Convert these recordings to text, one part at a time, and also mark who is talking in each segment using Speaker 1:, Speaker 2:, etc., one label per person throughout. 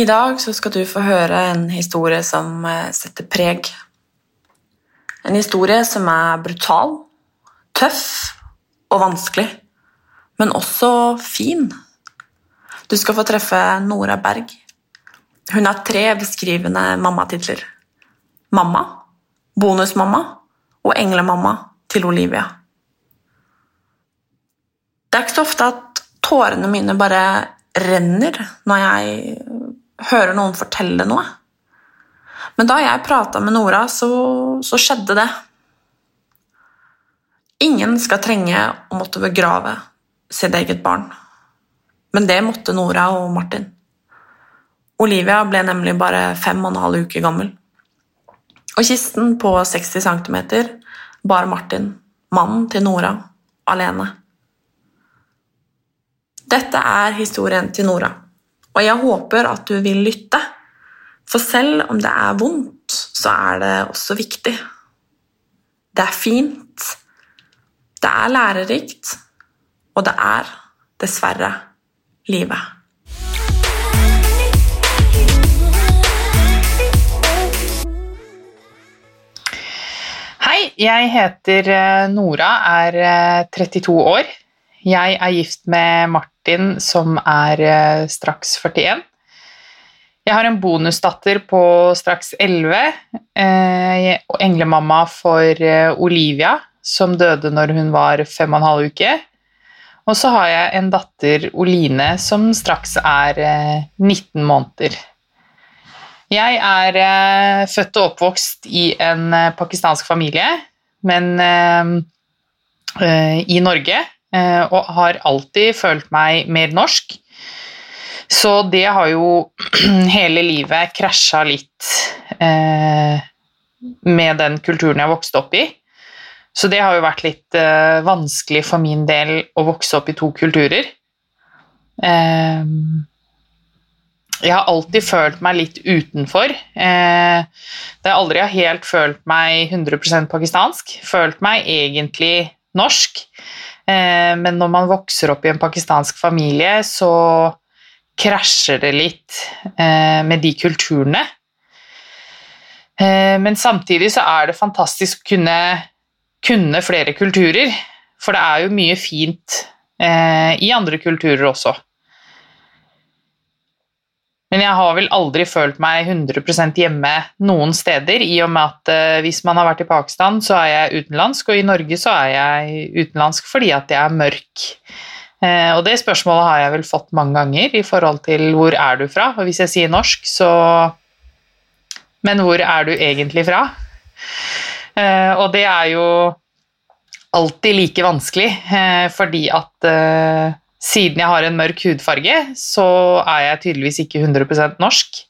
Speaker 1: I dag så skal du få høre en historie som eh, setter preg. En historie som er brutal, tøff og vanskelig, men også fin. Du skal få treffe Nora Berg. Hun har tre beskrivende mammatitler. Mamma, bonusmamma og englemamma til Olivia. Det er ikke så ofte at tårene mine bare renner når jeg hører noen fortelle noe. Men da jeg prata med Nora, så, så, skjedde det. Ingen skal trenge å måtte begrave sitt eget barn. Men det måtte Nora og Martin. Olivia ble nemlig bare fem og en halv uke gammel. Og kisten på 60 cm bar Martin, mannen til Nora, alene. Dette er historien til Nora. Og jeg håper at du vil lytte, for selv om det er vondt, så er det også viktig. Det er fint, det er lærerikt, og det er dessverre livet.
Speaker 2: Hei, jeg heter eh, Nora, er 32 eh, år. Jeg er gift med Martin, som er eh, straks 41. Jeg har en bonusdatter på straks 11, eh, og englemamma for Olivia, som døde når hun var fem og en halv uke. Og så har jeg en datter, Oline, som straks er 19 måneder. Jeg er født og oppvokst i en pakistansk familie, men i Norge. Eh, og har alltid følt meg mer norsk. Så det har jo hele livet krasja litt eh, med den kulturen jeg vokste opp i. Så det har jo vært litt uh, vanskelig for min del å vokse opp i to kulturer. Um, jeg har alltid følt meg litt utenfor. Uh, det har aldri helt følt meg 100% pakistansk. Følt meg egentlig norsk. Uh, men når man vokser opp i en pakistansk familie, så krasjer det litt med de kulturene. Men samtidig så er det fantastisk å kunne, kunne flere kulturer, for det er jo mye fint i andre kulturer også. Men jeg har vel aldri følt meg 100 hjemme noen steder, i og med at eh, hvis man har vært i Pakistan, så er jeg utenlandsk, og i Norge så er jeg utenlandsk fordi at jeg er mørk. Eh, og det spørsmålet har jeg vel fått mange ganger i forhold til hvor er du fra? Og hvis jeg sier norsk, så Men hvor er du egentlig fra? Uh, og det er jo alltid like vanskelig, fordi at siden jeg har en mørk hudfarge, så er jeg tydeligvis ikke 100% norsk.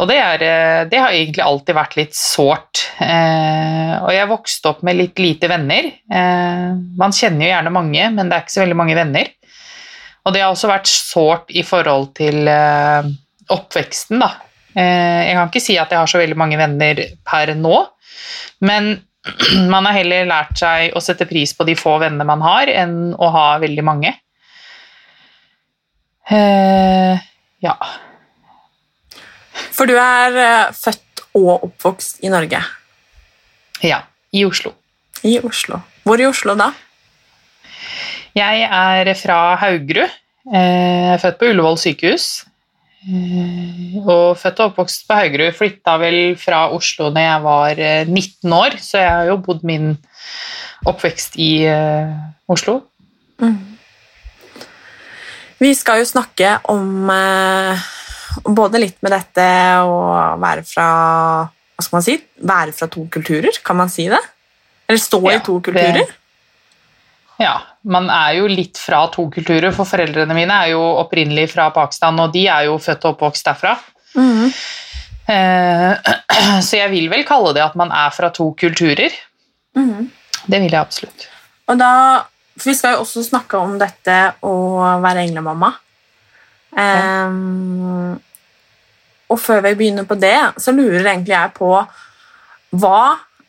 Speaker 2: Og det, er, eh, det, har egentlig alltid vært litt sårt. Eh, og jeg vokste opp med litt lite venner. Eh, man kjenner jo gjerne mange, men det er ikke så veldig mange venner. Og det har også vært sårt i forhold til eh, oppveksten, da. Eh, jeg kan ikke si at jeg har så veldig mange venner per nå, men man har heller lært seg å sette pris på de få vennene man har, enn å ha veldig mange. Uh, ja.
Speaker 1: For du er uh, født og oppvokst i Norge?
Speaker 2: Ja, i Oslo.
Speaker 1: I Oslo. Hvor i Oslo da?
Speaker 2: Jeg er fra Haugerud. Jeg er født på Ullevål sykehus. Og født og oppvokst på Haugerud. Flytta vel fra Oslo da jeg var 19 år, så jeg har jo bodd min oppvekst i Oslo. Mm.
Speaker 1: Vi skal jo snakke om eh, både litt med dette og være fra Hva skal man si? Være fra to kulturer, kan man si det? Eller stå ja, i to kulturer? Det,
Speaker 2: ja, man er jo litt fra to kulturer, for foreldrene mine er jo opprinnelig fra Pakistan, og de er jo født og oppvokst derfra. Mm. Eh, så jeg vil vel kalle det at man er fra to kulturer. Mm. Det vil jeg absolutt.
Speaker 1: Og da, for Vi skal jo også snakke om dette å være englemamma. Um, og før vi begynner på det, så lurer egentlig jeg på hva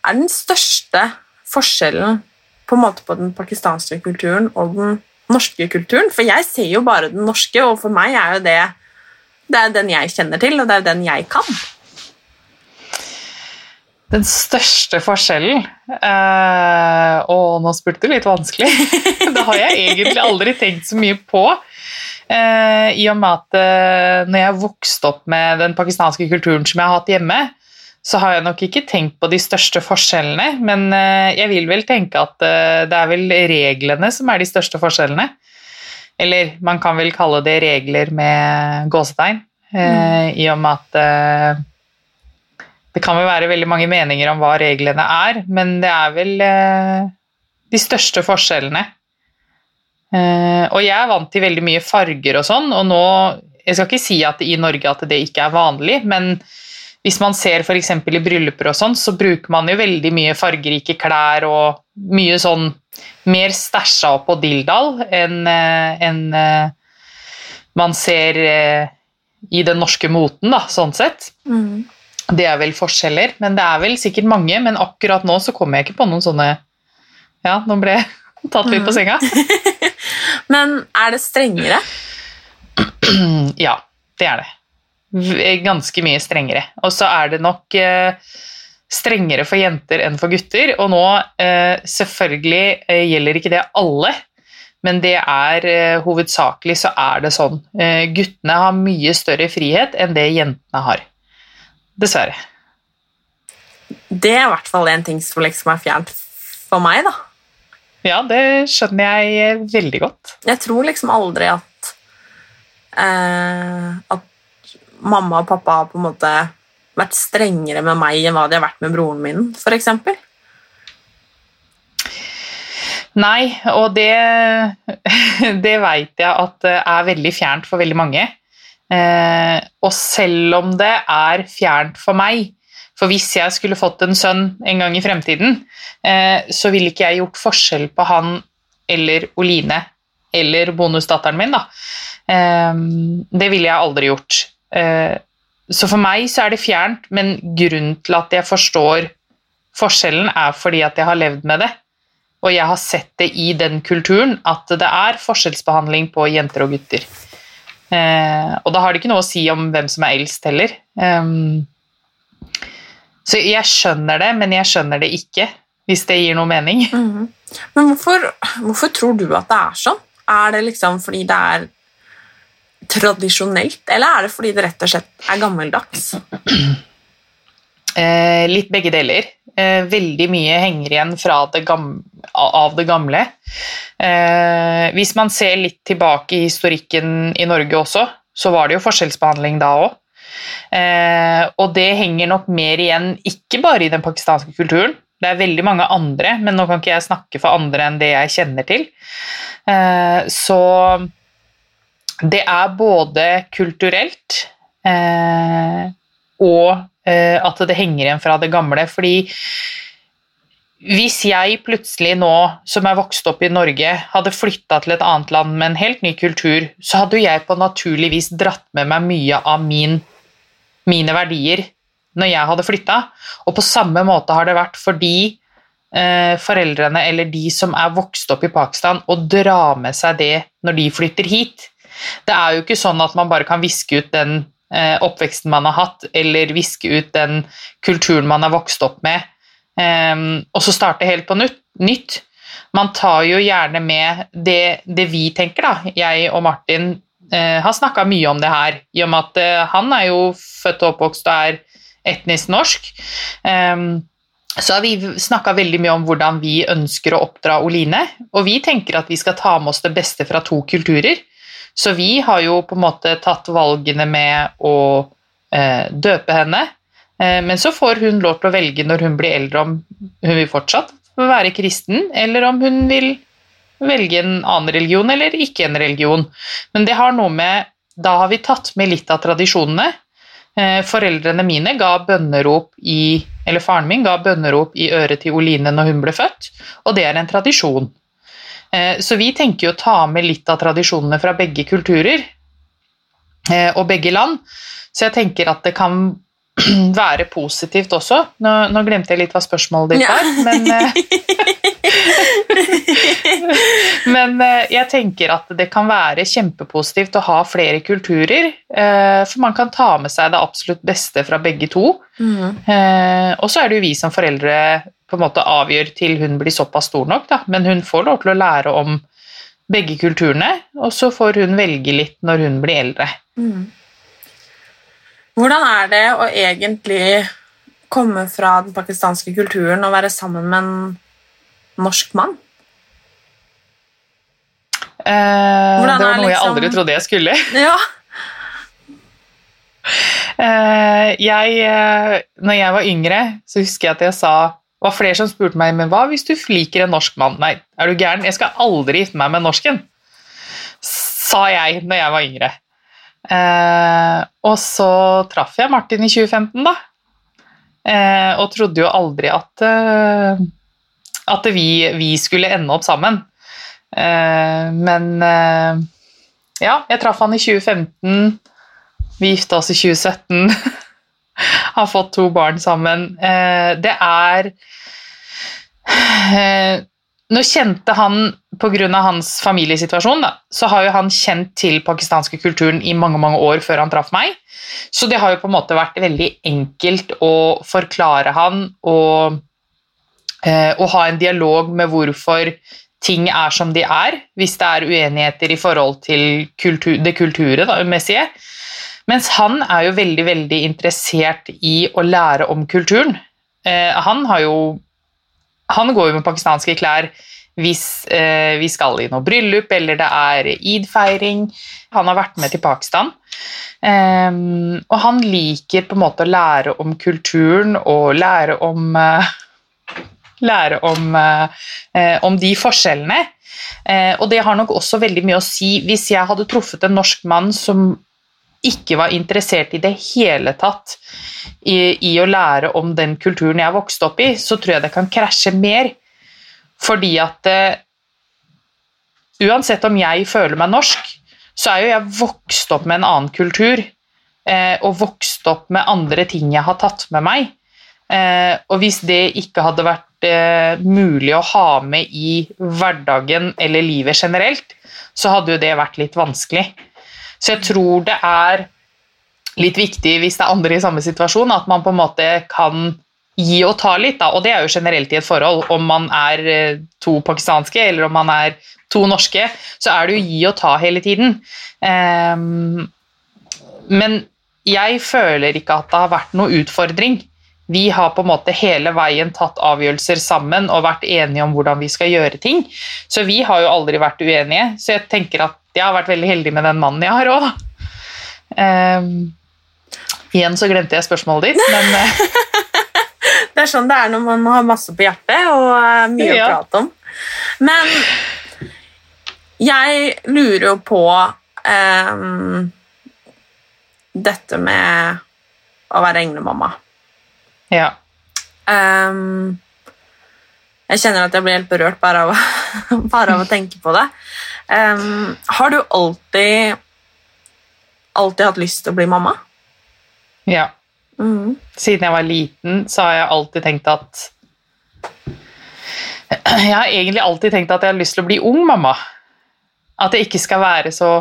Speaker 1: er den største forskjellen på, en måte på den pakistanske kulturen og den norske kulturen? For jeg ser jo bare den norske, og for meg er jo det det er den jeg kjenner til, og det er den jeg kan.
Speaker 2: Den største forskjellen eh, nå spurte du litt vanskelig. det har jeg egentlig aldri tenkt så mye på. Eh, I og med at eh, når jeg vokste opp med den pakistanske kulturen som jeg har hatt hjemme, så har jeg nok ikke tenkt på de største forskjellene, men eh, jeg vil vel tenke at eh, det er vel reglene som er de største forskjellene. Eller man kan vel kalle det regler med gåsetegn, mm. i og med at det kan vel være veldig mange meninger om hva reglene er, men det er vel de største forskjellene. og jeg er vant til veldig mye farger og sånn, og nå Jeg skal ikke si at i Norge at det ikke er vanlig, men hvis man ser f.eks. i brylluper og sånn, så bruker man jo veldig mye fargerike klær og mye sånn mer stæsja opp på dilldall enn en, man ser i den norske moten, da, sånn sett.
Speaker 1: Mm.
Speaker 2: Det er vel forskjeller, men det er vel sikkert mange. Men akkurat nå så kommer jeg ikke på noen sånne Ja, nå ble jeg tatt litt på senga.
Speaker 1: men er det strengere?
Speaker 2: ja, det er det ganske mye strengere. Og så er det nok eh, strengere for jenter enn for gutter. Og nå, eh, selvfølgelig eh, gjelder ikke det alle, men det er eh, hovedsakelig så er det sånn. Eh, guttene har mye større frihet enn det jentene har. Dessverre.
Speaker 1: Det er i hvert fall en ting som liksom er fjernt for meg, da.
Speaker 2: Ja, det skjønner jeg eh, veldig godt.
Speaker 1: Jeg tror liksom aldri at at mamma og pappa har på en måte vært strengere med meg enn hva de har vært med broren min, f.eks.?
Speaker 2: Nei, og det, det veit jeg at er veldig fjernt for veldig mange. Eh, og selv om det er fjernt for meg, for hvis jeg skulle fått en sønn en gang i fremtiden, eh, så ville ikke jeg gjort forskjell på han eller Oline eller bonusdatteren min, da. Eh, det ville jeg aldri gjort. Eh, så for meg så er det fjernt, men grunnen til at jeg forstår forskjellen, er fordi at jeg har levd med det. Og jeg har sett det i den kulturen at det er forskjellsbehandling på jenter og gutter. Eh, og da har det ikke noe å si om hvem som er eldst heller. Um, så jeg skjønner det, men jeg skjønner det ikke, hvis det gir noe mening.
Speaker 1: Mm. Men hvorfor, hvorfor tror du at det er sånn? Er det liksom fordi det er tradisjonelt, eller er det fordi det rett og slett er gammeldags?
Speaker 2: Eh, litt begge deler. Eh, veldig mye henger igjen det av det gamle. Eh, hvis man ser litt tilbake i historikken i Norge også, så var det jo forskjellsbehandling da òg. Eh, og det henger nok mer igjen, ikke bare i den pakistanske kulturen. Det er veldig mange andre, men nå kan ikke jeg snakke for andre enn det jeg kjenner til. Eh, så det er både kulturelt eh, og eh, at det henger igjen fra det gamle. Fordi hvis jeg plutselig nå, som er vokst opp i Norge, hadde flytta til et annet land med en helt ny kultur, så hadde jeg på naturlig vis dratt med meg mye av min, mine verdier når jeg hadde flytta. Og på samme måte har det vært fordi eh, foreldrene eller de som er vokst opp i Pakistan, og drar med seg det når de flytter hit. Det er jo ikke sånn at man bare kan viske ut den eh, oppveksten man har hatt, eller viske ut den kulturen man har vokst opp med, eh, og så starte helt på nytt. Man tar jo gjerne med det, det vi tenker, da. Jeg og Martin eh, har snakka mye om det her, i og med at eh, han er jo født og oppvokst og er etnisk norsk. Um, så har vi snakka veldig mye om hvordan vi ønsker å oppdra Oline. Og vi tenker at vi skal ta med oss det beste fra to kulturer. Så vi har jo på en måte tatt valgene med å eh, døpe henne. Eh, men så får hun lov til å velge når hun blir eldre om hun vil fortsatt være kristen, eller om hun vil velge en annen religion eller ikke en religion. Men det har noe med Da har vi tatt med litt av tradisjonene. Eh, foreldrene mine ga bønnerop i Eller faren min ga bønnerop i øret til Oline når hun ble født, og det er en tradisjon. Eh, så vi tenker jo å ta med litt av tradisjonene fra begge kulturer eh, og begge land. Så jeg tenker at det kan være positivt også. Nå, nå glemte jeg litt hva spørsmålet ditt var, ja. men Men jeg tenker at det kan være kjempepositivt å ha flere kulturer, for man kan ta med seg det absolutt beste fra begge to. Mm. Og så er det jo vi som foreldre på en måte avgjør til hun blir såpass stor nok, da. men hun får lov til å lære om begge kulturene, og så får hun velge litt når hun blir eldre. Mm.
Speaker 1: Hvordan er det å egentlig komme fra den pakistanske kulturen og være sammen med en norsk mann?
Speaker 2: Eh, det var noe liksom... jeg aldri trodde jeg skulle.
Speaker 1: Ja.
Speaker 2: eh, jeg, eh, når jeg var yngre, så husker jeg at jeg sa det var flere som spurte meg men hva hvis du fliker en norsk mann. Nei, er du gæren? Jeg skal aldri gifte meg med en norsken, sa jeg når jeg var yngre. Eh, og så traff jeg Martin i 2015, da. Eh, og trodde jo aldri at, eh, at vi, vi, skulle ende opp sammen. Eh, men eh, ja, jeg traff han i 2015. Vi gifta oss i 2017. har fått to barn sammen. Eh, det er eh, Nå kjente han, pga. hans familiesituasjon, da, så har jo han kjent til pakistanske kulturen i mange mange år før han traff meg. Så det har jo på en måte vært veldig enkelt å forklare han og, eh, og ha en dialog med hvorfor ting er som de er, hvis det er uenigheter i forhold til kultur, det kulturmessige. Mens han er jo veldig, veldig interessert i å lære om kulturen. Eh, han har jo Han går jo med pakistanske klær hvis eh, vi skal i noe bryllup eller det er id-feiring. Han har vært med til Pakistan. Eh, og han liker på en måte å lære om kulturen og lære om eh, Lære om, eh, om de forskjellene. Eh, og det har nok også veldig mye å si hvis jeg hadde truffet en norsk mann som ikke var interessert i det hele tatt i, i, å lære om den kulturen jeg vokste opp i, så tror jeg det kan krasje mer. Fordi at uh, uansett om jeg føler meg norsk, så er jo jeg vokst opp med en annen kultur. Uh, og vokst opp med andre ting jeg har tatt med meg. Uh, og hvis det ikke hadde vært mulig å ha med i hverdagen eller livet generelt, så hadde jo det vært litt vanskelig. Så jeg tror det er litt viktig hvis det er andre i samme situasjon, at man på en måte kan gi og ta litt. Da. Og det er jo generelt i et forhold. Om man er eh, to pakistanske eller om man er to norske, så er det jo gi og ta hele tiden. Um, men jeg føler ikke at det har vært noe utfordring. Vi har på en måte hele veien tatt avgjørelser sammen og vært enige om hvordan vi skal gjøre ting. Så vi har jo aldri vært uenige. Så jeg tenker at jeg har vært veldig heldig med den mannen jeg har òg. Um, ehm, igjen så glemte jeg spørsmålet ditt, men eh,
Speaker 1: Det er sånn det er når man har masse på hjertet og uh, mye ja. å prate om. Men jeg lurer jo på um, dette med å være englemamma.
Speaker 2: Ja.
Speaker 1: Um, jeg kjenner at jeg blir helt berørt bare av, bare av å tenke på det. Um, har du alltid alltid hatt lyst til å bli mamma?
Speaker 2: Ja. Mm. Siden jeg var liten, så har jeg alltid tenkt at Jeg har egentlig alltid tenkt at jeg har lyst til å bli ung mamma. At jeg ikke skal være så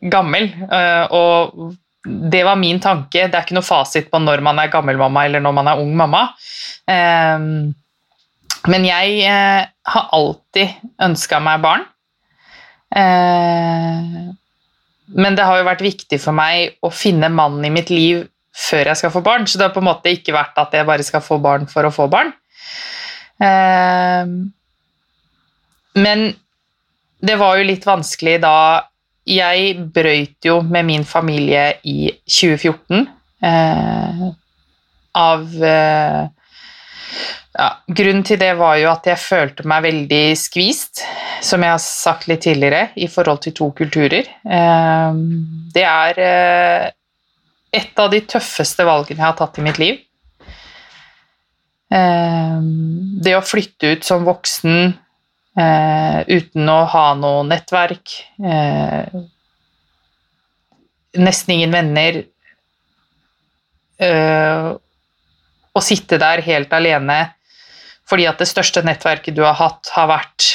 Speaker 2: gammel. Eh, og det var min tanke. Det er ikke noe fasit på når man er gammel mamma eller når man er ung mamma. Men jeg eh, har alltid ønska meg barn. Eh, men det har jo vært viktig for meg å finne mannen i mitt liv før jeg skal få barn, så det har på en måte ikke vært at jeg bare skal få barn for å få barn. Eh, men det var jo litt vanskelig da Jeg brøyt jo med min familie i 2014 eh, av ja, grunnen til det var jo at jeg følte meg veldig skvist, som jeg har sagt litt tidligere, i forhold til to kulturer. Ehm, det er eh, et av de tøffeste valgene jeg har tatt i mitt liv. Eh, det å flytte ut som voksen eh, uten å ha noe nettverk, eh, nesten ingen venner, å sitte der helt alene fordi at det største nettverket du har hatt, har vært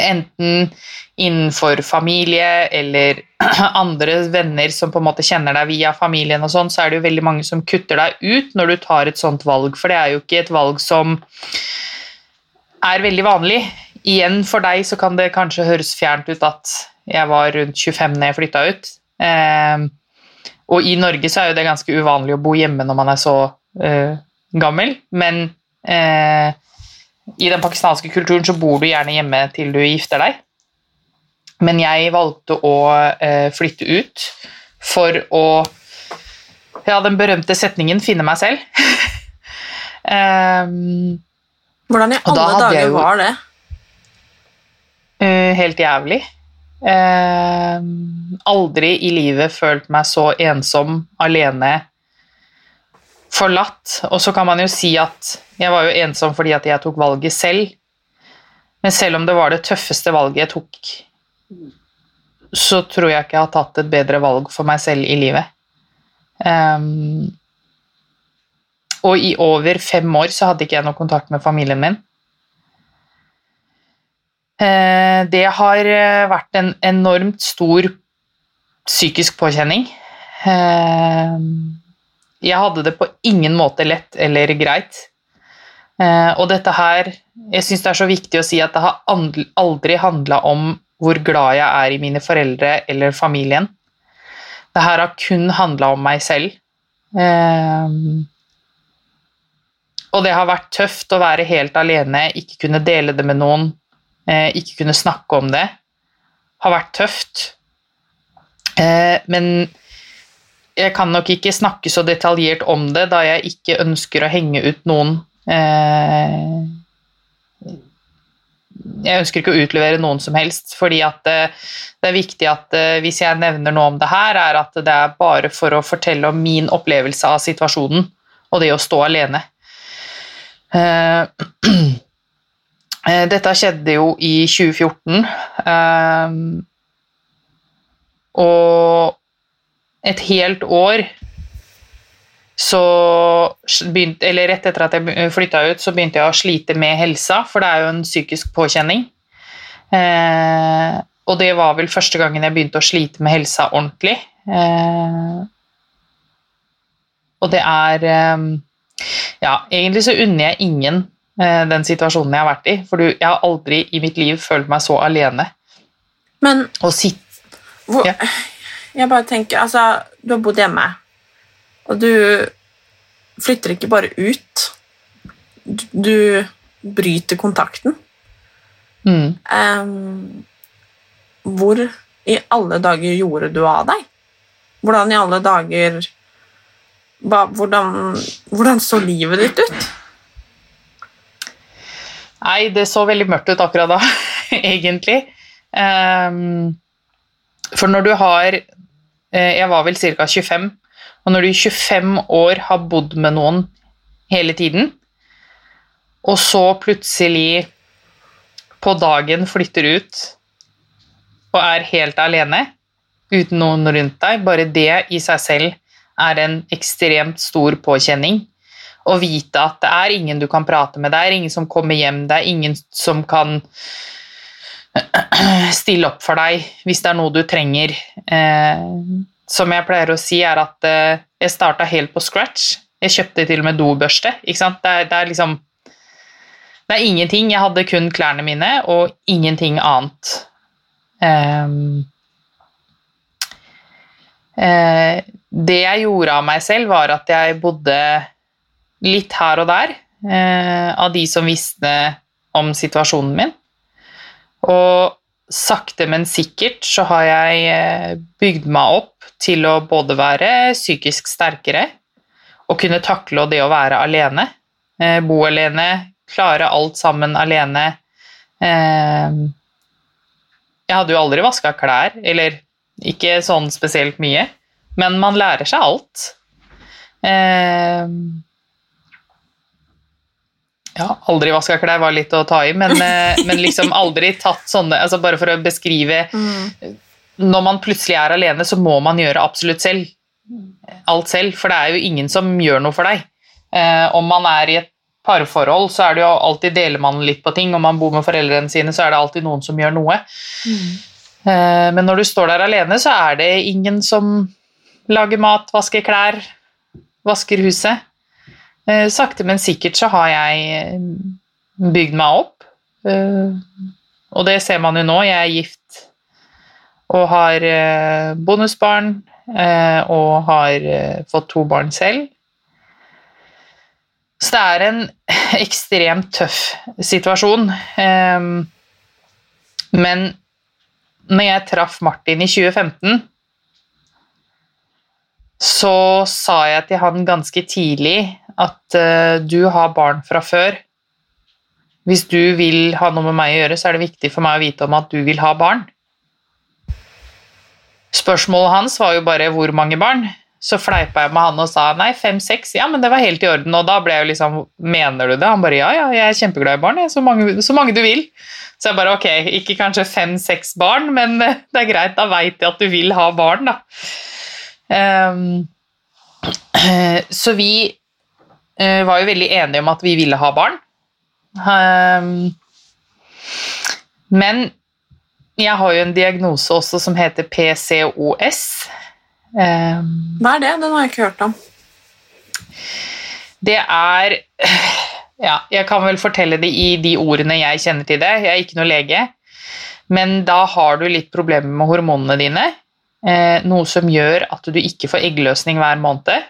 Speaker 2: enten innenfor familie eller andre venner som på en måte kjenner deg via familien, og sånn, så er det jo veldig mange som kutter deg ut når du tar et sånt valg, for det er jo ikke et valg som er veldig vanlig. Igjen for deg så kan det kanskje høres fjernt ut at jeg var rundt 25 når jeg flytta ut. Eh, og i Norge så er jo det ganske uvanlig å bo hjemme når man er så eh, gammel, men i den pakistanske kulturen så bor du gjerne hjemme til du gifter deg. Men jeg valgte å eh, flytte ut for å Ja, den berømte setningen 'finne meg selv'. um,
Speaker 1: Hvordan i alle dager jo, var det?
Speaker 2: Uh, helt jævlig. Uh, aldri i livet følt meg så ensom, alene, forlatt. Og så kan man jo si at jeg var jo ensom fordi at jeg tok valget selv. Men selv om det var det tøffeste valget jeg tok, så tror jeg ikke jeg har tatt et bedre valg for meg selv i livet. Um, og i over fem år så hadde ikke jeg noe kontakt med familien min. Uh, det har eh, vært en enormt stor psykisk påkjenning. Uh, jeg hadde det på ingen måte lett eller greit. Eh, og dette her Jeg syns det er så viktig å si at det har aldri handla om hvor glad jeg er i mine foreldre eller familien. Det her har kun handla om meg selv. Eh, og det har vært tøft å være helt alene, ikke kunne dele det med noen, eh, ikke kunne snakke om det. Har vært tøft. Men jeg kan nok ikke snakke så detaljert om det, da jeg ikke ønsker å henge ut noen eh, Jeg ønsker ikke å utlevere noen som helst, fordi at det, det er viktig at eh, hvis jeg nevner noe om det her, er at det er bare for å fortelle om min opplevelse av situasjonen og det å stå alene. Eh, dette skjedde jo i 2014. og et helt år så begynte, Eller rett etter at jeg flytta ut, så begynte jeg å slite med helsa, for det er jo en psykisk påkjenning. Eh, og det var vel første gangen jeg begynte å slite med helsa ordentlig. Eh, og det er eh, Ja, egentlig så unner jeg ingen eh, den situasjonen jeg har vært i, for jeg har aldri i mitt liv følt meg så alene.
Speaker 1: Men
Speaker 2: og sitt,
Speaker 1: hvor, ja. Jeg bare tenker, altså, Du har bodd hjemme, og du flytter ikke bare ut. Du, du bryter kontakten.
Speaker 2: Mm.
Speaker 1: Um, hvor i alle dager gjorde du av deg? Hvordan i alle dager ba, hvordan, hvordan så livet ditt ut?
Speaker 2: Nei, det så veldig mørkt ut akkurat da, egentlig. Um, for når du har jeg var vel ca. 25, og når du i 25 år har bodd med noen hele tiden, og så plutselig på dagen flytter ut og er helt alene uten noen rundt deg, bare det i seg selv er en ekstremt stor påkjenning. Å vite at det er ingen du kan prate med, det er ingen som kommer hjem, det er ingen som kan stille opp for deg hvis det er noe du trenger. Eh, som jeg pleier å si, er at eh, jeg starta helt på scratch. Jeg kjøpte til og med dobørste. Ikke sant? Det er, det er liksom Det er ingenting. Jeg hadde kun klærne mine og ingenting annet. Eh, uh, det jeg gjorde av meg selv, var at jeg bodde litt her og der uh, av de som visste om situasjonen min. Og sakte, men sikkert så har jeg eh, bygd meg opp til å både være psykisk sterkere og kunne takle det å være alene. Eh, bo alene, klare alt sammen alene. Eh, jeg hadde jo aldri vaska klær, eller ikke sånn spesielt mye. Men man lærer seg alt. Ja, aldri vaska klær var litt å ta i, men, eh, men liksom aldri tatt sånne altså Bare for å beskrive Når man plutselig er alene, så må man gjøre absolutt selv. Alt selv, for det er jo ingen som gjør noe for deg. Eh, om man er i et parforhold, så er det jo alltid deler man litt på ting. Om man bor med foreldrene sine, så er det alltid noen som gjør noe. Eh, men når du står der alene, så er det ingen som lager mat, vasker klær, vasker huset. Eh, sakte, men sikkert så har jeg eh, bygd meg opp. Eh, og det ser man jo nå. Jeg er gift og har bonusbarn og har fått to barn selv. Så det er en ekstremt tøff situasjon. Eh, men når jeg traff Martin i 2015, så sa jeg til han ganske tidlig at uh, du har barn fra før. Hvis du vil ha noe med meg å gjøre, så er det viktig for meg å vite om at du vil ha barn. Spørsmålet hans var jo bare hvor mange barn. Så fleipa jeg med han og sa nei, fem-seks. Ja, men det var helt i orden. Og da ble jeg jo liksom Mener du det? Han bare ja, ja, jeg er kjempeglad i barn. Jeg. Så, mange, så mange du vil. Så jeg bare ok, ikke kanskje fem-seks barn, men eh, det er greit, da veit jeg at du vil ha barn, da. Um, så vi var jo veldig enige om at vi ville ha barn. Ehm, men jeg har jo en diagnose også som heter PCOS. Ehm,
Speaker 1: Hva er det? Den har jeg ikke hørt om.
Speaker 2: det er Ja, jeg kan vel fortelle det i de ordene jeg kjenner til det. Jeg er ikke noe lege. Men da har du litt problemer med hormonene dine. Eh, noe som gjør at du ikke får eggløsning hver måned.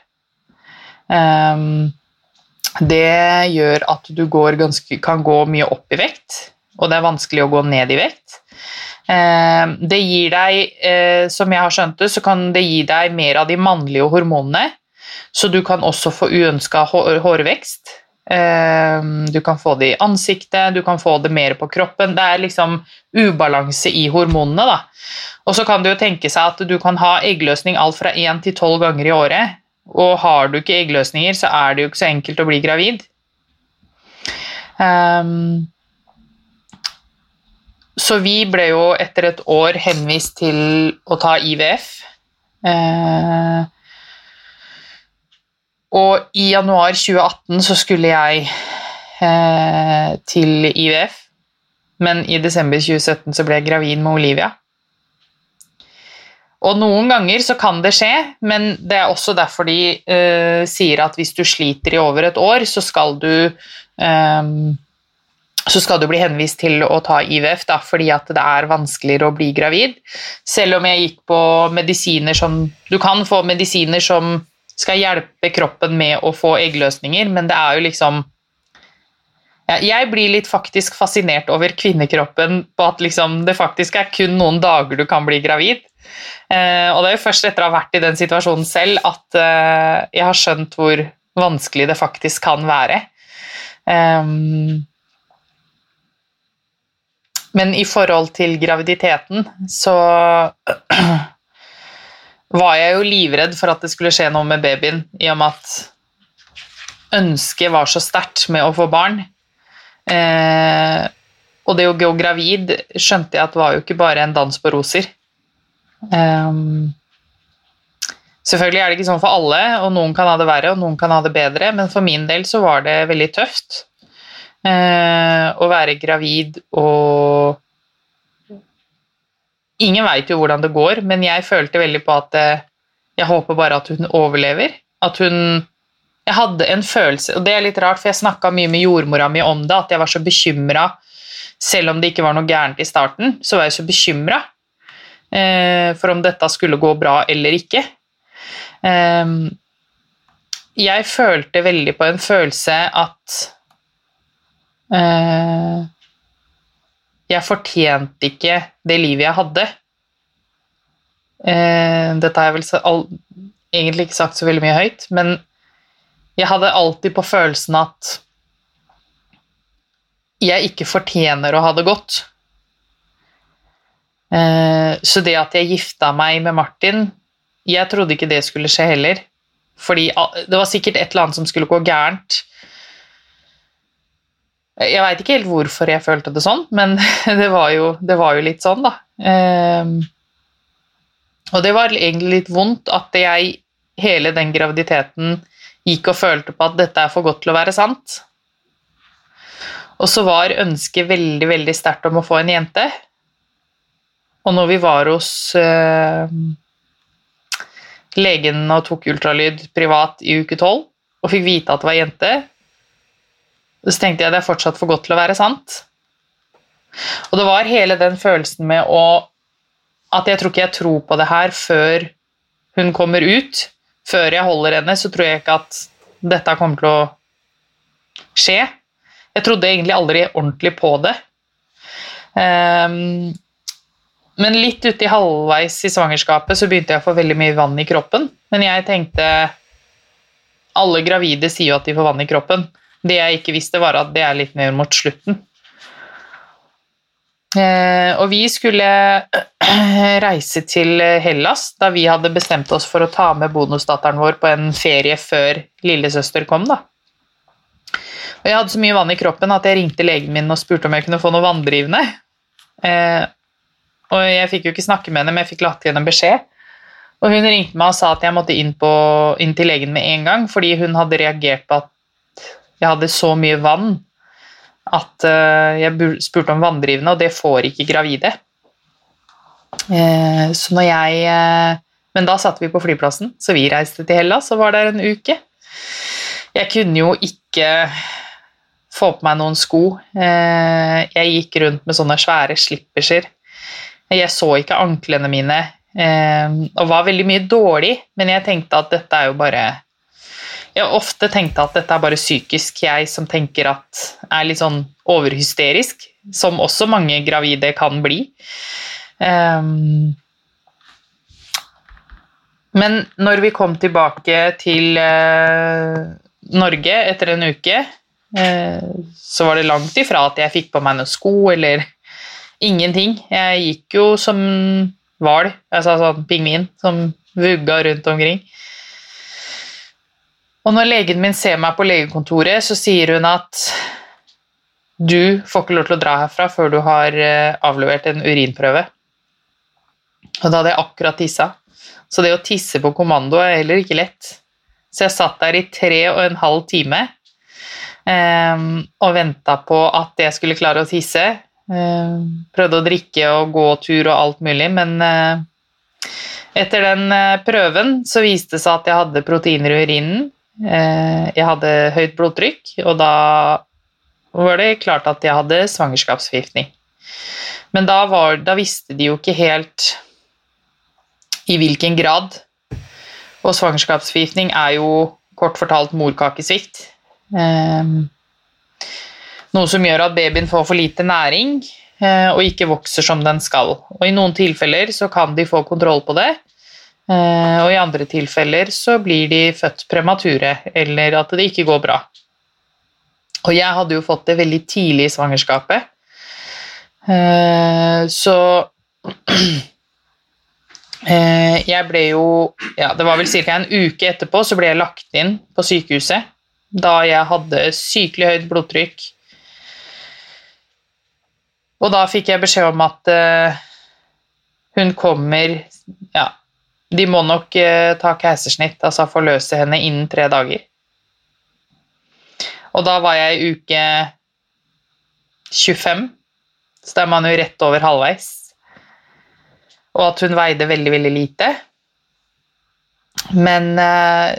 Speaker 2: Det gjør at du ganske, kan gå mye opp i vekt, og det er vanskelig å gå ned i vekt. Eh, Det gir deg, eh, som jeg har skjønt det, så kan det gi deg mer av de mannlige hormonene, så du kan også få uønska hårvekst. Eh, Du kan få det i ansiktet, du kan få det mer på kroppen. Det er liksom ubalanse i hormonene. Da. Og så kan det jo tenke seg at du kan ha eggløsning alt fra 1 til 12 ganger i året. Og har du ikke eggløsninger, så er det jo ikke så enkelt å bli gravid. Um, så vi ble jo etter et år henvist til å ta IVF. Uh, og i januar 2018 så skulle jeg uh, til IVF, men i desember 2017 så ble jeg gravid med Olivia. Og noen ganger så kan det skje, men det er også derfor de eh, sier at hvis du sliter i over et år, så skal du eh, så skal du bli henvist til å ta IVF, da, fordi at det er vanskeligere å bli gravid. Selv om jeg gikk på medisiner som Du kan få medisiner som skal hjelpe kroppen med å få eggløsninger, men det er jo liksom Jeg blir litt faktisk fascinert over kvinnekroppen på at liksom, det faktisk er kun noen dager du kan bli gravid. Eh, og det er jo først etter å ha vært i den situasjonen selv at eh, jeg har skjønt hvor vanskelig det faktisk kan være. Um, men i forhold til graviditeten så var jeg jo livredd for at det skulle skje noe med babyen, i og med at ønsket var så sterkt med å få barn. Eh, og det å gå gravid skjønte jeg at var jo ikke bare en dans på roser. Eh, selvfølgelig er det ikke sånn for alle, og noen kan ha det verre, og noen kan ha det bedre, men for min del så var det veldig tøft. uh, å være gravid og Ingen veit jo hvordan det går, men jeg følte veldig på at eh, jeg håper bare at hun overlever. At hun Jeg hadde en følelse, og det er litt rart, for jeg snakka mye med jordmora mi om det, at jeg var så bekymra selv om det ikke var noe gærent i starten, så var jeg så bekymra for om dette skulle gå bra eller ikke. Eh, jeg følte veldig på en følelse at Eh, jeg fortjente ikke det livet jeg hadde. Eh, dette har jeg vel egentlig ikke sagt så veldig mye høyt, men jeg hadde alltid på følelsen at jeg ikke fortjener å ha det godt. Eh, så det at jeg gifta meg med Martin, jeg trodde ikke det skulle skje heller. Fordi det var sikkert et eller annet som skulle gå gærent. Jeg veit ikke helt hvorfor jeg følte det sånn, men det var jo, det var jo litt sånn, da. Um, og det var egentlig litt vondt at jeg hele den graviditeten gikk og følte på at dette er for godt til å være sant. Og så var ønsket veldig, veldig sterkt om å få en jente. Og når vi var hos eh, legen og tok ultralyd privat i uke tolv og fikk vite at det var jente, så tenkte jeg det er fortsatt for godt til å være sant. Og det var hele den følelsen med å At jeg tror ikke jeg tror på det her før hun kommer ut. Før jeg holder henne, så tror jeg ikke at dette kommer til å skje. Jeg trodde egentlig aldri ordentlig på det. Um, men litt uti halvveis i svangerskapet så begynte jeg å få veldig mye vann i kroppen. Men jeg tenkte Alle gravide sier jo at de får vann i kroppen. Det jeg ikke visste, var at det er litt mer mot slutten. Eh, og vi skulle reise til Hellas da vi hadde bestemt oss for å ta med bonusdatteren vår på en ferie før lillesøster kom. da. Og jeg hadde så mye vann i kroppen at jeg ringte legen min og spurte om jeg kunne få noe vanndrivende. Eh, og jeg fikk jo ikke snakke med henne, men jeg fikk lagt igjen en beskjed. Og hun ringte meg og sa at jeg måtte inn, på, inn til legen med en gang, fordi hun hadde reagert på at jeg hadde så mye vann at uh, jeg spurte om vanndrivende, og det får ikke gravide. Uh, så når jeg uh, Men da satt vi på flyplassen, så vi reiste til Hellas og var der en uke. Jeg kunne jo ikke få på meg noen sko. jeg gikk rundt med sånne svære slipperser jeg så ikke anklene mine eh, og var veldig mye dårlig, men jeg tenkte at dette er jo bare Jeg ofte tenkt at dette er bare psykisk, jeg som tenker at er litt sånn overhysterisk, som også mange gravide kan bli. Um, men når vi kom tilbake til uh, Norge etter en uke, så var det langt ifra at jeg fikk på meg noen sko eller Ingenting. Jeg gikk jo som hval, altså sånn pingvin, som vugga rundt omkring. Og når legen min ser meg på legekontoret, så sier hun at du får ikke lov til å dra herfra før du har eh, avlevert en urinprøve. Og da hadde jeg akkurat tissa. Så det å tisse på kommando er heller ikke lett. Så jeg satt der i tre og en halv time um, og venta på at jeg skulle klare å tisse. Eh, prøvde å drikke og gå tur og alt mulig, men eh, etter den eh, prøven så viste det seg at jeg hadde proteiner i urinen. Jeg hadde høyt blodtrykk, og da var det klart at jeg hadde svangerskapsforgiftning. Men da, var, da visste de jo ikke helt i hvilken grad. Og svangerskapsforgiftning er jo kort fortalt morkakesvikt. Noe som gjør at babyen får for lite næring eh, og ikke vokser som den skal. Og I noen tilfeller så kan de få kontroll på det, eh, og i andre tilfeller så blir de født premature eller at det ikke går bra. Og jeg hadde jo fått det veldig tidlig i svangerskapet, eh, så jeg ble jo ja, Det var vel ca. en uke etterpå så ble jeg lagt inn på sykehuset da jeg hadde sykelig høyt blodtrykk, og da fikk jeg beskjed om at uh, hun kommer Ja, de må nok uh, ta keisersnitt, altså forløse henne innen tre dager. Og da var jeg i uke 25, så da er man jo rett over halvveis. Og at hun veide veldig, veldig lite. Men uh,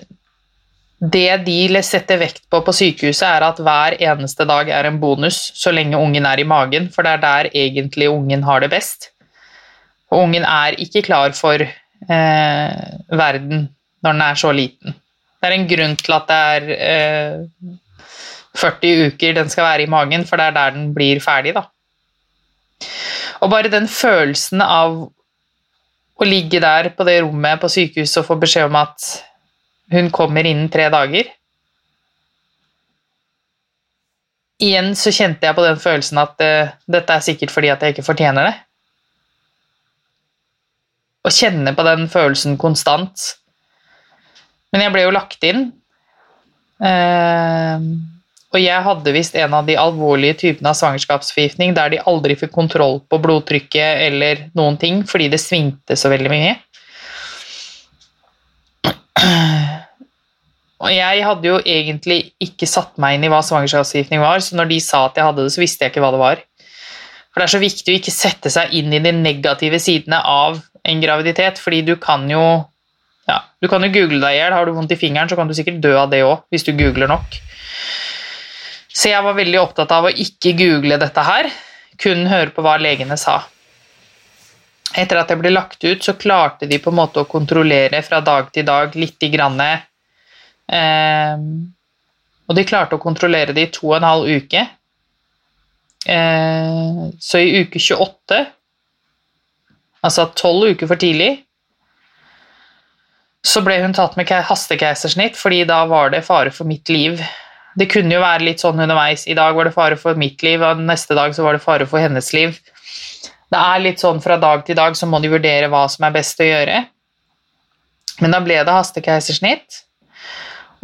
Speaker 2: det de setter vekt på på sykehuset, er at hver eneste dag er en bonus så lenge ungen er i magen, for det er der egentlig ungen har det best. Og ungen er ikke klar for eh, verden når den er så liten. Det er en grunn til at det er eh, 40 uker den skal være i magen, for det er der den blir ferdig. Da. Og bare den følelsen av å ligge der på det rommet på sykehuset og få beskjed om at hun kommer innen tre dager. Igjen så kjente jeg på den følelsen at uh, dette er sikkert fordi at jeg ikke fortjener det. å kjenne på den følelsen konstant. Men jeg ble jo lagt inn. Uh, og jeg hadde visst en av de alvorlige typene av svangerskapsforgiftning der de aldri fikk kontroll på blodtrykket eller noen ting fordi det svingte så veldig mye. Og jeg hadde jo egentlig ikke satt meg inn i hva svangerskapsforgiftning var, så når de sa at jeg hadde det, så visste jeg ikke hva det var. For det er så viktig å ikke sette seg inn i de negative sidene av en graviditet, fordi du kan jo ja, du kan jo google deg i hjel. Har du vondt i fingeren, så kan du sikkert dø av det òg, hvis du googler nok. Så jeg var veldig opptatt av å ikke google dette her, kun høre på hva legene sa. Etter at jeg ble lagt ut, så klarte de på en måte å kontrollere fra dag til dag lite grann. Eh, og de klarte å kontrollere det i to og en halv uke. Eh, så i uke 28, altså tolv uker for tidlig, så ble hun tatt med hastekeisersnitt, fordi da var det fare for mitt liv. Det kunne jo være litt sånn underveis. I dag var det fare for mitt liv, og neste dag så var det fare for hennes liv. Det er litt sånn fra dag til dag så må de vurdere hva som er best å gjøre. Men da ble det hastekeisersnitt,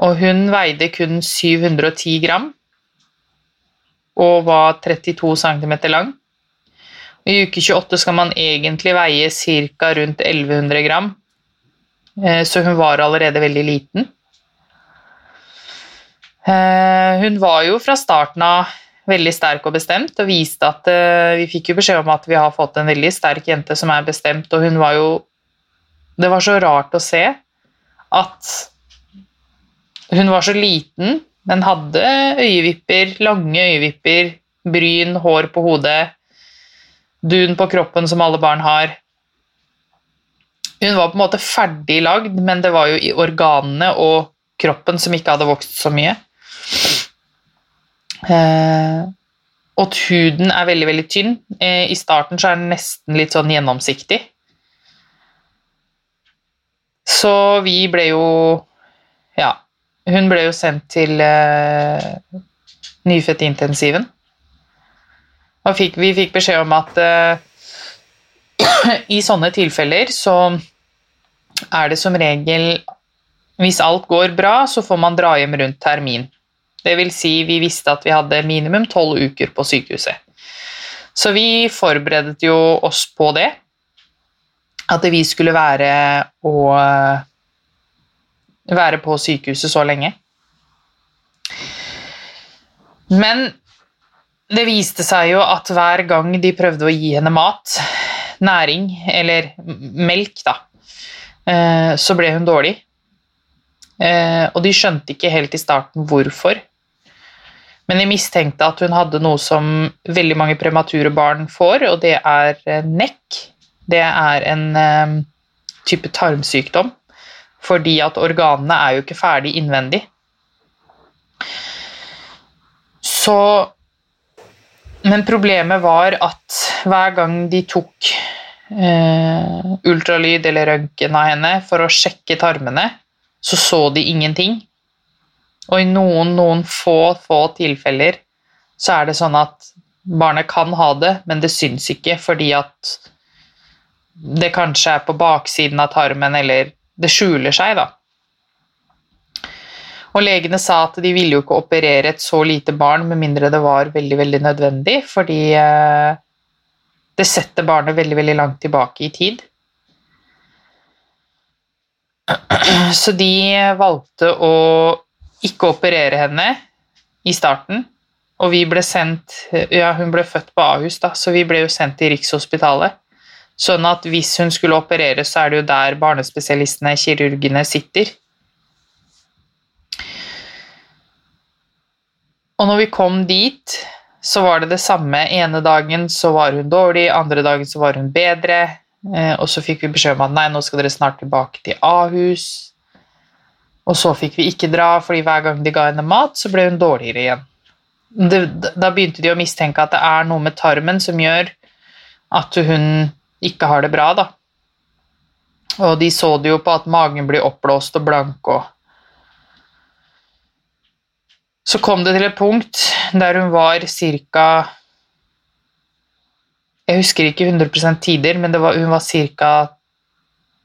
Speaker 2: og hun veide kun 710 gram og var 32 cm lang. I uke 28 skal man egentlig veie ca. rundt 1100 gram, Eh, så hun var allerede veldig liten. Eh, hun var jo fra starten av veldig sterk og bestemt og viste at eh, Vi fikk jo beskjed om at vi har fått en veldig sterk jente som er bestemt, og hun var jo Det var så rart å se at hun var så liten, men hadde øyevipper, lange øyevipper, bryn, hår på hodet, dun på kroppen som alle barn har. Hun var på en måte ferdig lagd, men det var jo i organene og kroppen som ikke hadde vokst så mye. Eh, og huden er veldig, veldig tynn. Eh, I starten så er den nesten litt sånn gjennomsiktig. Så vi ble jo Ja, hun ble jo sendt til eh, nyfødtintensiven. Og fikk, vi fikk beskjed om at eh, i sånne tilfeller så er det som regel Hvis alt går bra, så får man dra hjem rundt termin. Det vil si, vi visste at vi hadde minimum tolv uker på sykehuset. Så vi forberedte jo oss på det. At vi skulle være og være på sykehuset så lenge. Men det viste seg jo at hver gang de prøvde å gi henne mat, næring, eller melk, da, Eh, så ble hun dårlig. Eh, og de skjønte ikke helt i starten hvorfor. Men de mistenkte at hun hadde noe som veldig mange premature barn får, og det er eh, nekk. Det er en type tarmsykdom, fordi at organene er jo ikke ferdig innvendig. Så Men problemet var at hver gang de tok eh, ultralyd eller røntgen av henne for å sjekke tarmene, så så de ingenting. Og i noen, noen få, få tilfeller så er det sånn at barnet kan ha det, men det syns ikke fordi at det kanskje er på baksiden av tarmen, eller det skjuler seg, da. Og legene sa at de ville jo ikke operere et så lite barn med mindre det var veldig, veldig nødvendig, fordi eh, det setter barnet veldig, veldig langt tilbake i tid. Så de valgte å ikke operere henne i starten. Og vi ble sendt Ja, hun ble født på Ahus, da, så vi ble jo sendt til Rikshospitalet. Sånn at hvis hun skulle opereres, så er det jo der barnespesialistene, kirurgene, sitter. Og når vi kom dit, så var det det samme. Ene dagen så var hun dårlig, andre dagen så var hun bedre. Eh, og så fikk vi beskjed om at nei, nå skal dere snart tilbake til Ahus. Og så fikk vi ikke dra, fordi hver gang de ga henne mat, så ble hun dårligere igjen. Da begynte de å mistenke at det er noe med tarmen som gjør at hun ikke har det bra, da. Og de så det jo på at magen blir oppblåst og blank og Så kom det til et punkt der hun var ca. Jeg husker ikke 100 tider, men var, hun var ca.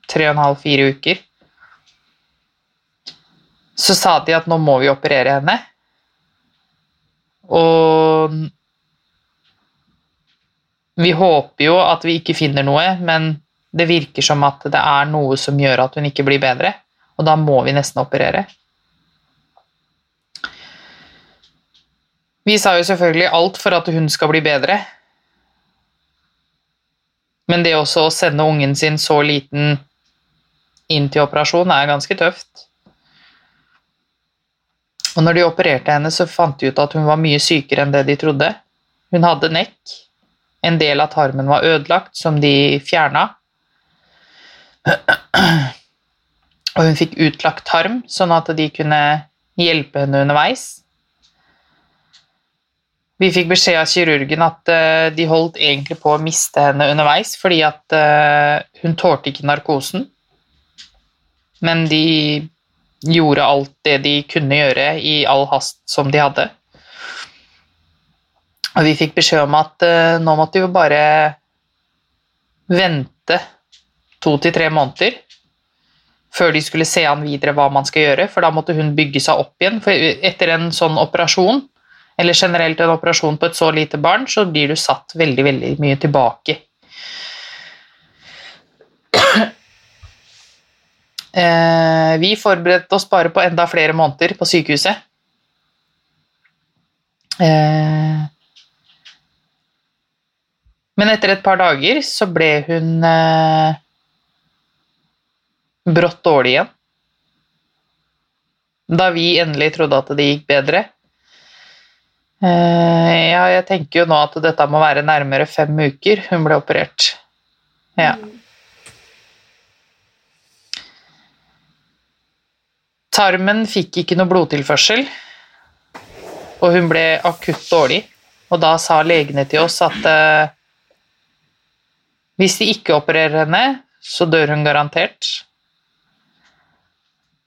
Speaker 2: tre og en halv, fire uker, så sa de at nå må vi operere henne. Og vi håper jo at vi ikke finner noe, men det virker som at det er noe som gjør at hun ikke blir bedre, og da må vi nesten operere. Vi sa jo selvfølgelig alt for at hun skal bli bedre, men det også å sende ungen sin så liten inn til operasjon er ganske tøft. Og når de opererte henne, så fant de ut at hun var mye sykere enn det de trodde. Hun hadde nekk. En del av tarmen var ødelagt, som de fjerna. Og hun fikk utlagt tarm, sånn at de kunne hjelpe henne underveis. Vi fikk beskjed av kirurgen at uh, de holdt egentlig på å miste henne underveis fordi at uh, hun tålte ikke narkosen. Men de gjorde alt det de kunne gjøre i all hast som de hadde. Og vi fikk beskjed om at uh, nå måtte vi bare vente to til tre måneder før de skulle se an videre hva man skal gjøre, for da måtte hun bygge seg opp igjen. For etter en sånn operasjon eller generelt en operasjon på et så lite barn, så blir du satt veldig, veldig mye tilbake. Eh, vi forberedte oss bare på enda flere måneder på sykehuset. Eh, men etter et par dager så ble hun eh, brått dårlig igjen. Da vi endelig trodde at det gikk bedre, Eh, ja, jeg tenker jo nå at dette må være nærmere fem uker hun ble operert. Ja. Tarmen fikk ikke noe blodtilførsel, og hun ble akutt dårlig. Og da sa legene til oss at uh, hvis de ikke opererer henne, så dør hun garantert.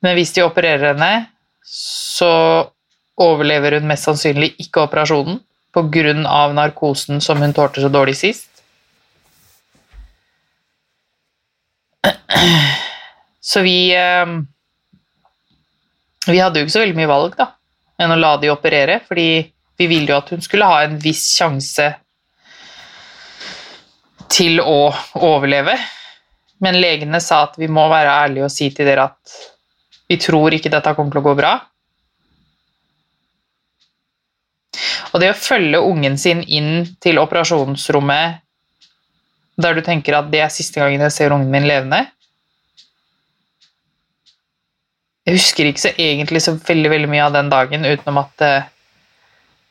Speaker 2: Men hvis de opererer henne, så overlever hun mest sannsynlig ikke operasjonen pga. narkosen som hun tålte så dårlig sist. Så vi eh, Vi hadde jo ikke så veldig mye valg da, enn å la de operere, fordi vi ville jo at hun skulle ha en viss sjanse til å overleve. Men legene sa at vi må være ærlige og si til dere at vi tror ikke dette kommer til å gå bra. Og det å følge ungen sin inn til operasjonsrommet der du tenker at det er siste gangen jeg ser ungen min levende Jeg husker ikke så egentlig så veldig, veldig mye av den dagen utenom at uh,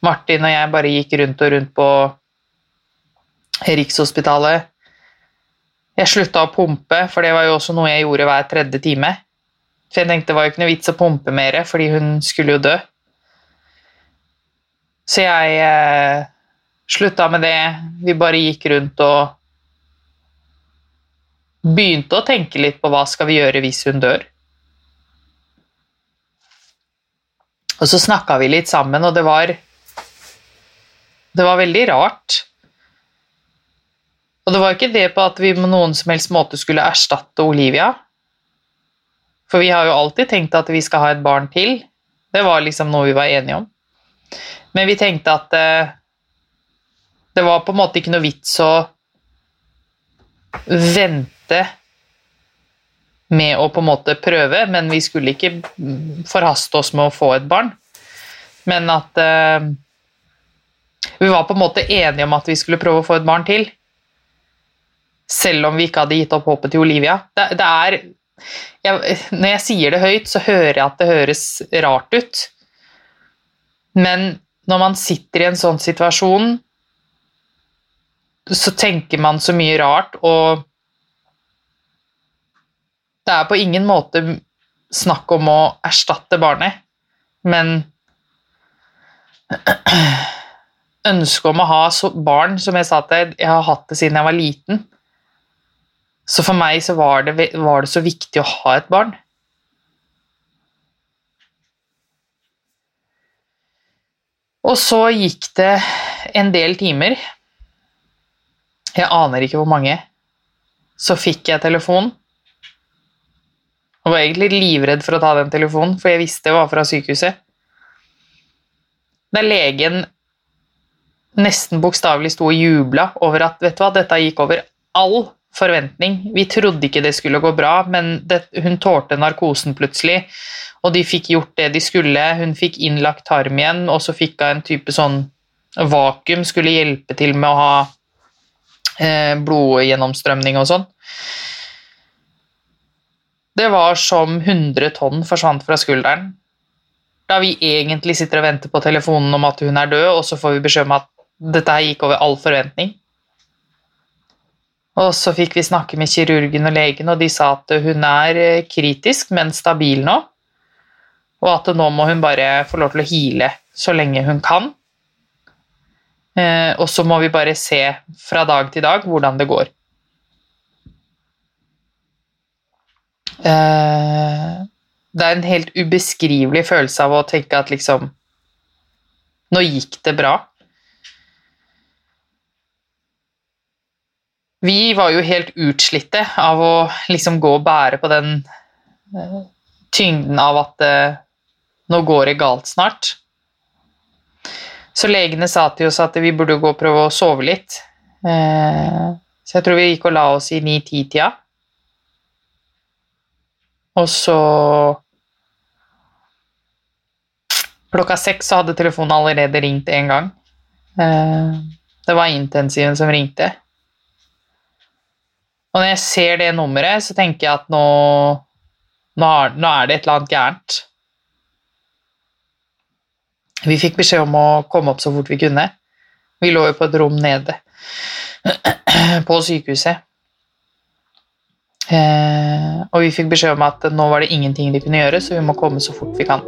Speaker 2: Martin og jeg bare gikk rundt og rundt på Rikshospitalet. Jeg slutta å pumpe, for det var jo også noe jeg gjorde hver tredje time. For jeg tenkte det var jo ikke noe vits å pumpe mer, fordi hun skulle jo dø. Så jeg eh, slutta med det. Vi bare gikk rundt og begynte å tenke litt på hva skal vi gjøre hvis hun dør. Og så snakka vi litt sammen, og det var Det var veldig rart. Og det var ikke det på at vi på noen som helst måte skulle erstatte Olivia. For vi har jo alltid tenkt at vi skal ha et barn til. Det var liksom noe vi var enige om. Men vi tenkte at eh, det var på en måte ikke noe vits å vente med å på en måte prøve, men vi skulle ikke forhaste oss med å få et barn. Men at eh, vi var på en måte enige om at vi skulle prøve å få et barn til. Selv om vi ikke hadde gitt opp håpet til Olivia. Det, det er, jeg, når jeg sier det høyt, så hører jeg at det høres rart ut. Men når man sitter i en sånn situasjon, så tenker man så mye rart, og det er på ingen måte snakk om å erstatte barnet, men ønsket om å ha barn, som jeg sa til deg, jeg har hatt det siden jeg var liten. Så for meg så var det, var det så viktig å ha et barn. Og så gikk det en del timer. Jeg aner ikke hvor mange. Så fikk jeg telefon Og var egentlig livredd for å ta den telefonen, for jeg visste det var fra sykehuset. Der legen nesten bokstavelig sto og jubla over at vet du hva, dette gikk over all forventning. Vi trodde ikke det skulle gå bra, men det, hun tålte narkosen plutselig, og de fikk gjort det de skulle. Hun fikk innlagt tarm igjen, og så fikk hun en type sånn vakuum, skulle hjelpe til med å ha eh, blodgjennomstrømning og sånn. Det var som 100 tonn forsvant fra skulderen. Da vi egentlig sitter og venter på telefonen om at hun er død, og så får vi beskjed om at dette her gikk over all forventning. Og så fikk vi snakke med kirurgen og legen, og de sa at hun er eh, kritisk, men stabil nå. Og at nå må hun bare få lov til å hile så lenge hun kan. Eh, og så må vi bare se fra dag til dag hvordan det går. Eh, det er en helt ubeskrivelig følelse av å tenke at liksom Nå gikk det bra. Vi var jo helt utslitte av å liksom gå og bære på den eh, tyngden av at eh, nå går det galt snart. Så legene sa til oss at vi burde gå og prøve å sove litt. Eh, så jeg tror vi gikk og la oss i ni-ti-tida. Og så Klokka seks så hadde telefonen allerede ringt én gang. Eh, det var intensiven som ringte. Og når jeg ser det nummeret, så tenker jeg at nå, nå, er det et eller annet gærent. Vi fikk beskjed om å komme opp så fort vi kunne. Vi lå jo på et rom nede på sykehuset. Eh, og vi fikk beskjed om at nå var det ingenting de kunne gjøre, så vi må komme så fort vi kan.